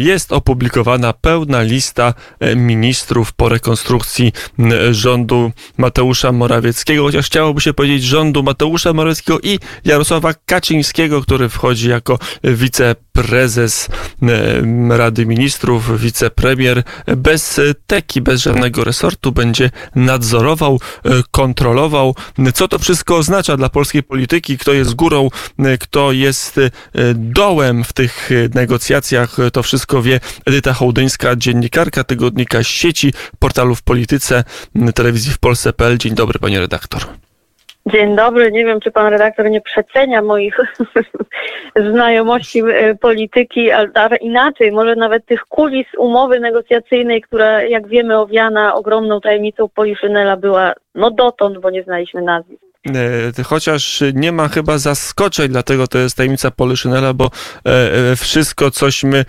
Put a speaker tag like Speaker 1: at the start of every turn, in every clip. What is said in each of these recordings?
Speaker 1: jest opublikowana pełna lista e, ministrów po rekonstrukcji rządu Mateusza Morawieckiego, chociaż chciałoby się powiedzieć rządu Mateusza Morawieckiego i Jarosława Kaczyńskiego, który wchodzi jako wiceprezes Rady Ministrów, wicepremier, bez teki, bez żadnego resortu, będzie nadzorował, e, kontrolował. Co to wszystko oznacza dla polskiej polityki? Kto jest górą, kto jest dołem w tych negocjacjach? To wszystko wie Edyta Hołdyńska, dziennikarka tygodnika sieci, portalu w polityce, telewizji w Polsce.pl. Dzień dobry, panie redaktor.
Speaker 2: Dzień dobry. Nie wiem, czy pan redaktor nie przecenia moich znajomości e, polityki, ale inaczej, może nawet tych kulis umowy negocjacyjnej, która, jak wiemy, owiana ogromną tajemnicą Poliszynela była no dotąd, bo nie znaliśmy nazwisk.
Speaker 1: E, chociaż nie ma chyba zaskoczeń, dlatego to jest tajemnica Polyszynela, bo e, wszystko, cośmy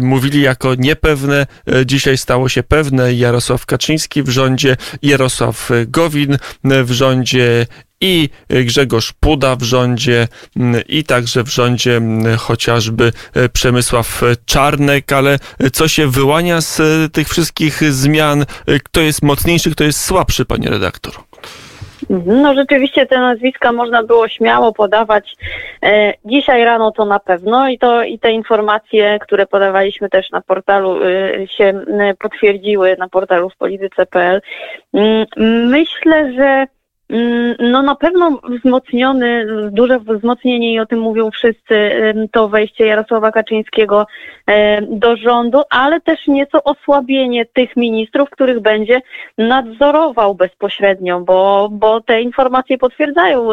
Speaker 1: mówili jako niepewne, dzisiaj stało się pewne. Jarosław Kaczyński w rządzie, Jarosław Gowin w rządzie i Grzegorz Puda w rządzie i także w rządzie chociażby Przemysław Czarnek, ale co się wyłania z tych wszystkich zmian? Kto jest mocniejszy, kto jest słabszy, panie redaktor?
Speaker 2: No rzeczywiście te nazwiska można było śmiało podawać e, dzisiaj rano to na pewno i to i te informacje, które podawaliśmy też na portalu e, się e, potwierdziły na portalu w polityce.pl. Mm, myślę, że Mm, no na pewno wzmocniony, duże wzmocnienie i o tym mówią wszyscy, to wejście Jarosława Kaczyńskiego do rządu, ale też nieco osłabienie tych ministrów, których będzie nadzorował bezpośrednio, bo, bo te informacje potwierdzają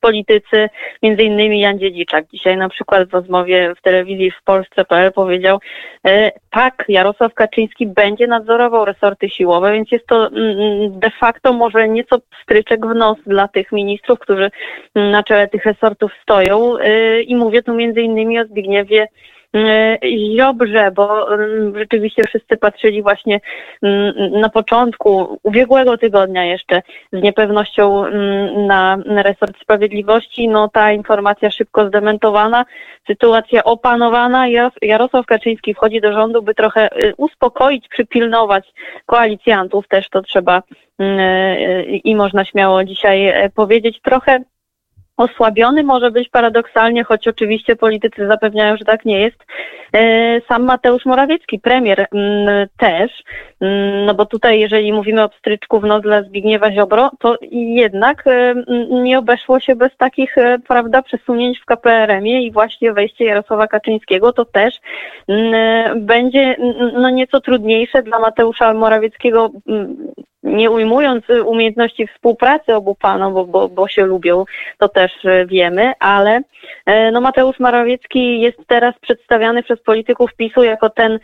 Speaker 2: politycy, między innymi Jan Dziedziczak. Dzisiaj na przykład w rozmowie w telewizji w Polsce.pl powiedział, e, tak, Jarosław Kaczyński będzie nadzorował resorty siłowe, więc jest to de facto może nieco nieco stryczek w nos dla tych ministrów, którzy na czele tych resortów stoją. Y, I mówię tu między innymi o Zbigniewie Ziobrze, bo mm, rzeczywiście wszyscy patrzyli właśnie mm, na początku ubiegłego tygodnia jeszcze z niepewnością mm, na resort sprawiedliwości. No ta informacja szybko zdementowana, sytuacja opanowana. Jarosław Kaczyński wchodzi do rządu, by trochę y, uspokoić, przypilnować koalicjantów. Też to trzeba y, i można śmiało dzisiaj e, powiedzieć. Trochę osłabiony może być paradoksalnie, choć oczywiście politycy zapewniają, że tak nie jest, e, sam Mateusz Morawiecki, premier mm, też, mm, no bo tutaj jeżeli mówimy o pstryczku w nos dla Zbigniewa Ziobro, to jednak e, nie obeszło się bez takich, e, prawda, przesunięć w KPRM-ie i właśnie wejście Jarosława Kaczyńskiego to też mm, będzie no nieco trudniejsze dla Mateusza Morawieckiego nie ujmując umiejętności współpracy obu panów, bo, bo, bo się lubią, to też e, wiemy, ale e, no Mateusz Morawiecki jest teraz przedstawiany przez polityków PiSu jako ten,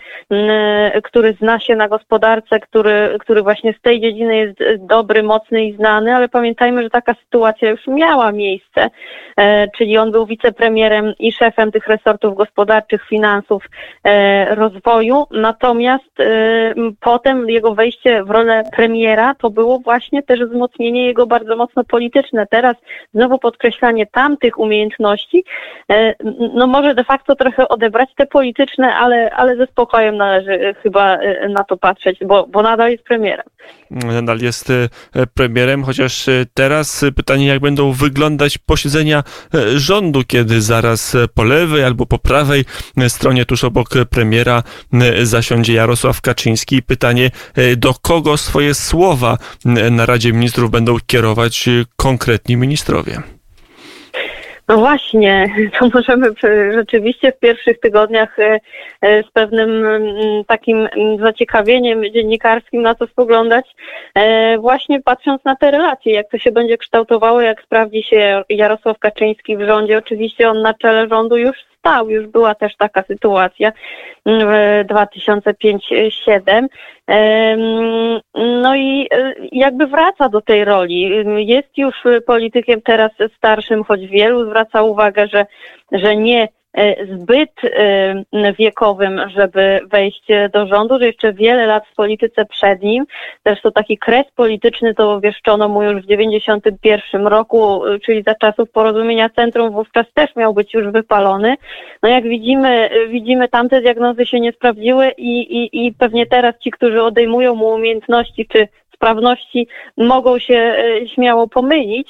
Speaker 2: który zna się na gospodarce, który, który właśnie z tej dziedziny jest dobry, mocny i znany, ale pamiętajmy, że taka sytuacja już miała miejsce, czyli on był wicepremierem i szefem tych resortów gospodarczych, finansów, rozwoju, natomiast potem jego wejście w rolę premiera premiera, to było właśnie też wzmocnienie jego bardzo mocno polityczne. Teraz znowu podkreślanie tamtych umiejętności, e, no może de facto trochę odebrać te polityczne, ale, ale ze spokojem należy chyba e, na to patrzeć, bo, bo nadal jest premierem.
Speaker 1: Nadal jest e, premierem, chociaż teraz pytanie, jak będą wyglądać posiedzenia rządu, kiedy zaraz po lewej albo po prawej stronie, tuż obok premiera, zasiądzie Jarosław Kaczyński. Pytanie, do kogo swoje słowa słowa na Radzie Ministrów będą kierować konkretni ministrowie.
Speaker 2: No właśnie, to możemy rzeczywiście w pierwszych tygodniach e, e, z pewnym takim zaciekawieniem dziennikarskim na to spoglądać, e, właśnie patrząc na te relacje, jak to się będzie kształtowało, jak sprawdzi się Jarosław Kaczyński w rządzie. Oczywiście on na czele rządu już stał, już była też taka sytuacja w 2005-2007. No i e, jakby wraca do tej roli. Jest już politykiem teraz starszym, choć wielu zwraca uwagę, że, że nie zbyt wiekowym, żeby wejść do rządu, że jeszcze wiele lat w polityce przed nim. Zresztą taki kres polityczny to wieszczono mu już w 91 roku, czyli za czasów porozumienia centrum, wówczas też miał być już wypalony. No jak widzimy, widzimy tamte diagnozy się nie sprawdziły i, i, i pewnie teraz ci, którzy odejmują mu umiejętności czy sprawności, mogą się śmiało pomylić.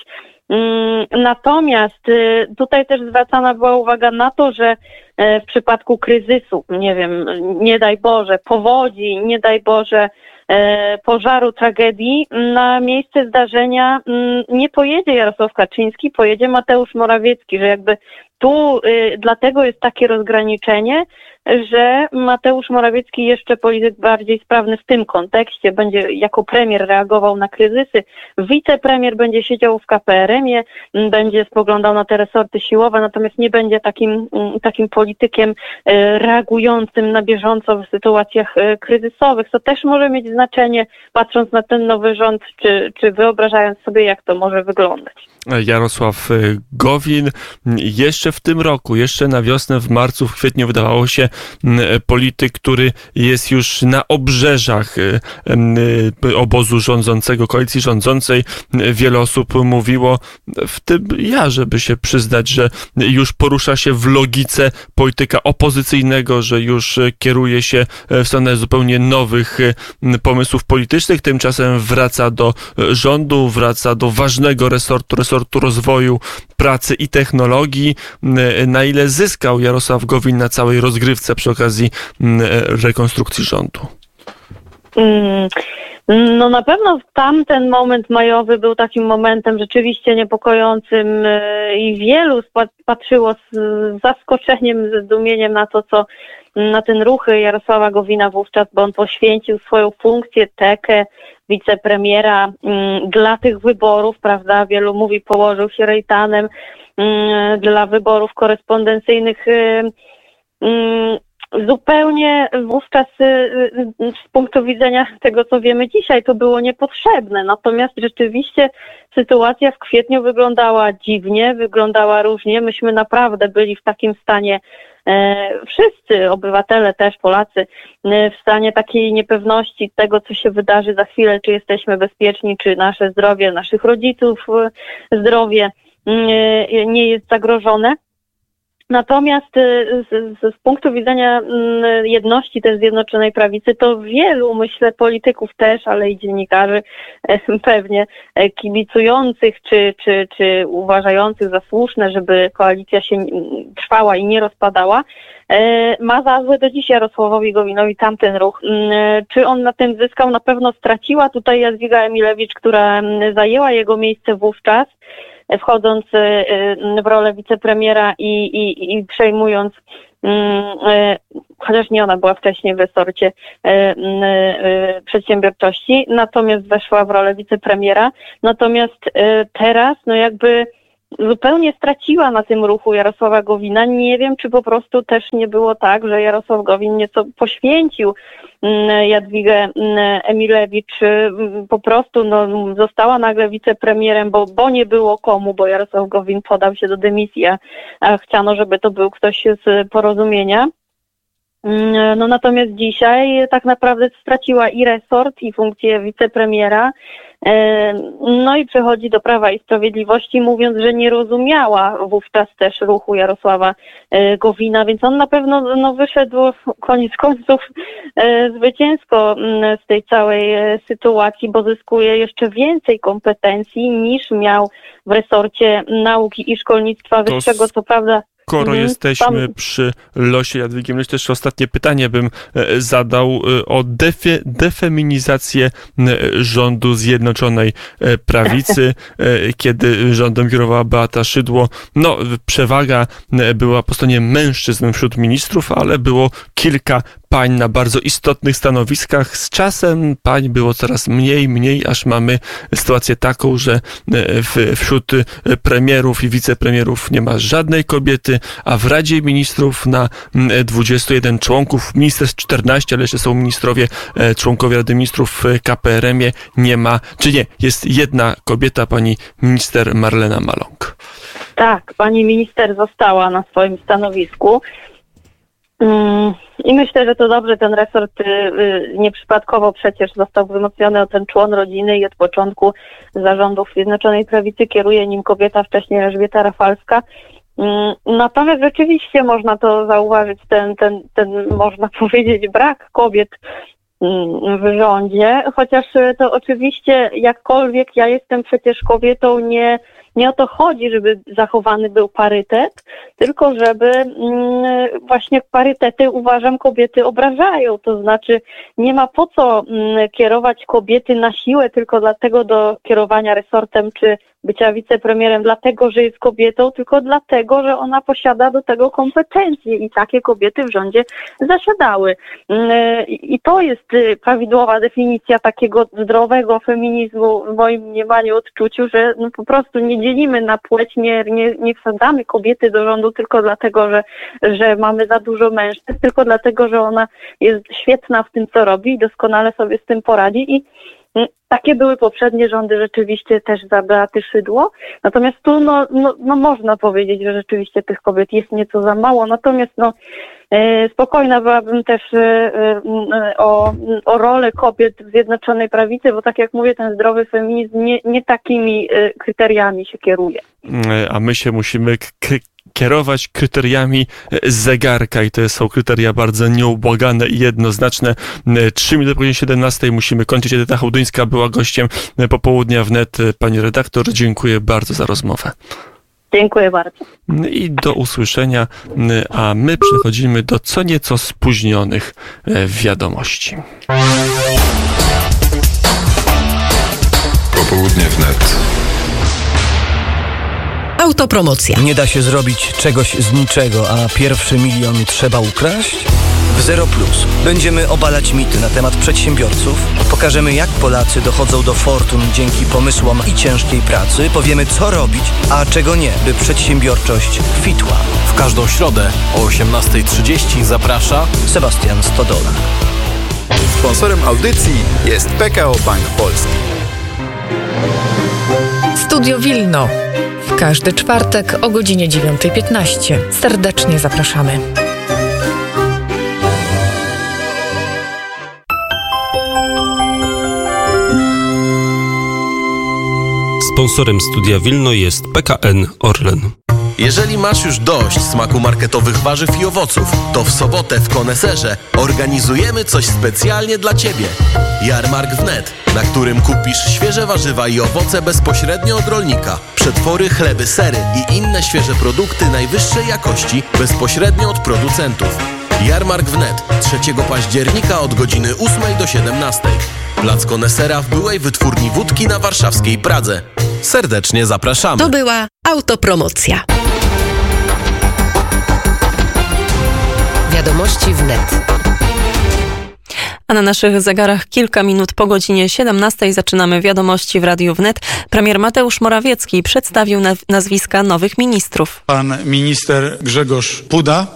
Speaker 2: Mm, natomiast y, tutaj też zwracana była uwaga na to, że e, w przypadku kryzysu, nie wiem, nie daj Boże, powodzi, nie daj Boże, e, pożaru, tragedii, na miejsce zdarzenia mm, nie pojedzie Jarosław Kaczyński, pojedzie Mateusz Morawiecki, że jakby tu y, dlatego jest takie rozgraniczenie, że Mateusz Morawiecki, jeszcze polityk bardziej sprawny w tym kontekście, będzie jako premier reagował na kryzysy. Wicepremier będzie siedział w KPRM-ie, będzie spoglądał na te resorty siłowe, natomiast nie będzie takim, takim politykiem e, reagującym na bieżąco w sytuacjach e, kryzysowych. To też może mieć znaczenie, patrząc na ten nowy rząd, czy, czy wyobrażając sobie, jak to może wyglądać.
Speaker 1: Jarosław e, Gowin. Jeszcze w tym roku, jeszcze na wiosnę, w marcu, w kwietniu wydawało się polityk, który jest już na obrzeżach obozu rządzącego, koalicji rządzącej. Wiele osób mówiło, w tym ja, żeby się przyznać, że już porusza się w logice polityka opozycyjnego, że już kieruje się w stronę zupełnie nowych pomysłów politycznych. Tymczasem wraca do rządu, wraca do ważnego resortu, resortu rozwoju, pracy i technologii. Na ile zyskał Jarosław Gowin na całej rozgrywce przy okazji rekonstrukcji rządu?
Speaker 2: Mm. No na pewno tamten moment majowy był takim momentem rzeczywiście niepokojącym e, i wielu patrzyło z zaskoczeniem, z zdumieniem na to, co na ten ruchy Jarosława Gowina wówczas, bo on poświęcił swoją funkcję, tekę wicepremiera mm, dla tych wyborów, prawda? Wielu mówi, położył się rejtanem dla wyborów korespondencyjnych y, mm, zupełnie wówczas y, y, z punktu widzenia tego, co wiemy dzisiaj, to było niepotrzebne. Natomiast rzeczywiście sytuacja w kwietniu wyglądała dziwnie, wyglądała różnie. Myśmy naprawdę byli w takim stanie, e, wszyscy obywatele też, Polacy, e, w stanie takiej niepewności tego, co się wydarzy za chwilę, czy jesteśmy bezpieczni, czy nasze zdrowie, naszych rodziców e, zdrowie nie jest zagrożone. Natomiast y, z, z, z, punktu widzenia mm, jedności też Zjednoczonej Prawicy, to wielu, myślę, polityków też, ale i dziennikarzy pewnie e, kibicujących czy, czy, czy uważających za słuszne, żeby koalicja się trwała i nie rozpadała, e, ma za złe do dziś Jarosławowi Gowinowi tamten ruch. Mm, e, czy on na tym zyskał? Na pewno straciła tutaj Jadwiga Emilewicz, która mm, zajęła jego miejsce wówczas wchodząc y, y, w rolę wicepremiera i, i, i przejmując mm, y, chociaż nie ona była wcześniej w resorcie przedsiębiorczości, natomiast weszła w rolę wicepremiera. Natomiast teraz, no jakby zupełnie straciła na tym ruchu Jarosława Gowina. Nie wiem, czy po prostu też nie było tak, że Jarosław Gowin nieco poświęcił mm, Jadwigę mm, Emilewicz, mm, po prostu no, została nagle wicepremierem, bo, bo nie było komu, bo Jarosław Gowin podał się do dymisji, a chciano, żeby to był ktoś z porozumienia. No natomiast dzisiaj tak naprawdę straciła i resort, i funkcję wicepremiera. E, no i przechodzi do Prawa i Sprawiedliwości, mówiąc, że nie rozumiała wówczas też ruchu Jarosława e, Gowina, więc on na pewno no, wyszedł koniec końców e, zwycięsko mm, z tej całej sytuacji, bo zyskuje jeszcze więcej kompetencji niż miał w resorcie nauki i szkolnictwa wyższego. Co prawda
Speaker 1: skoro mhm, jesteśmy tam... przy losie Jadwigiem, myślę, też ostatnie pytanie bym e, zadał e, o defe, defeminizację rządu Zjednoczonej e, Prawicy, kiedy rządem kierowała Beata Szydło. No, przewaga była po stronie mężczyzn wśród ministrów, ale było kilka pań na bardzo istotnych stanowiskach. Z czasem pań było coraz mniej, mniej, aż mamy sytuację taką, że w, wśród premierów i wicepremierów nie ma żadnej kobiety, a w Radzie Ministrów na 21 mm, członków, minister 14, ale jeszcze są ministrowie, e, członkowie Rady Ministrów w KPRM-ie, nie ma, czy nie, jest jedna kobieta, pani minister Marlena Maląg.
Speaker 2: Tak, pani minister została na swoim stanowisku. Mm, I myślę, że to dobrze, ten resort y, y, nieprzypadkowo przecież został wzmocniony o ten człon rodziny i od początku zarządów Zjednoczonej Prawicy kieruje nim kobieta, wcześniej Elżbieta Rafalska. Mm, Natomiast rzeczywiście można to zauważyć, ten, ten, ten można powiedzieć brak kobiet mm, w rządzie, chociaż to oczywiście jakkolwiek ja jestem przecież kobietą, nie, nie o to chodzi, żeby zachowany był parytet, tylko żeby mm, właśnie parytety uważam kobiety obrażają, to znaczy nie ma po co mm, kierować kobiety na siłę tylko dlatego do kierowania resortem czy bycia wicepremierem dlatego, że jest kobietą, tylko dlatego, że ona posiada do tego kompetencje i takie kobiety w rządzie zasiadały. Mm, I to jest y, prawidłowa definicja takiego zdrowego feminizmu w moim mniemaniu, odczuciu, że no po prostu nie dzielimy na płeć, nie, nie, nie wsadzamy kobiety do rządu tylko dlatego, że, że mamy za dużo mężczyzn, tylko dlatego, że ona jest świetna w tym, co robi i doskonale sobie z tym poradzi i Takie były poprzednie rządy rzeczywiście też za Beaty Szydło. Natomiast tu no, no, no można powiedzieć, że rzeczywiście tych kobiet jest nieco za mało. Natomiast no, e, spokojna byłabym też e, e, o, o rolę kobiet w Zjednoczonej Prawicy, bo tak jak mówię, ten zdrowy feminizm nie, nie takimi kryteriami się kieruje.
Speaker 1: E, A my się musimy kierować kryteriami e, zegarka i to są kryteria bardzo nieubłagane i jednoznaczne. E, Trzy minuty po godzinie 17 musimy kończyć. Edyta Hołduńska była gościem e, popołudnia wnet. Pani redaktor, dziękuję bardzo za rozmowę.
Speaker 2: Dziękuję bardzo.
Speaker 1: I do usłyszenia, a my przechodzimy do co nieco spóźnionych wiadomości.
Speaker 3: Popołudnie wnet.
Speaker 4: Autopromocja.
Speaker 5: Nie da się zrobić czegoś z niczego, a pierwszy milion trzeba ukraść? W Zero Plus będziemy obalać mity na temat przedsiębiorców, pokażemy jak Polacy dochodzą do fortun dzięki pomysłom i ciężkiej pracy, powiemy co robić, a czego nie, by przedsiębiorczość kwitła.
Speaker 6: W każdą środę o 18.30 zaprasza
Speaker 5: Sebastian Stodola.
Speaker 3: Sponsorem audycji jest PKO Bank Polski.
Speaker 4: Studio Wilno. Każdy czwartek o godzinie 9.15. Serdecznie zapraszamy.
Speaker 7: Sponsorem studia Wilno jest PKN Orlen.
Speaker 6: Jeżeli masz już dość smaku marketowych warzyw i owoców, to w sobotę w Koneserze organizujemy coś specjalnie dla Ciebie. Jarmark wnet, na którym kupisz świeże warzywa i owoce bezpośrednio od rolnika, przetwory, chleby, sery i inne świeże produkty najwyższej jakości bezpośrednio od producentów. Jarmark wnet 3 października od godziny 8 do 17. Plac Konesera w byłej wytwórni wódki na warszawskiej Pradze. Serdecznie zapraszamy.
Speaker 4: To była autopromocja. Wiadomości wnet.
Speaker 8: A na naszych zegarach kilka minut po godzinie 17 zaczynamy wiadomości w Radiu Wnet. Premier Mateusz Morawiecki przedstawił na- nazwiska nowych ministrów.
Speaker 9: Pan minister Grzegorz Puda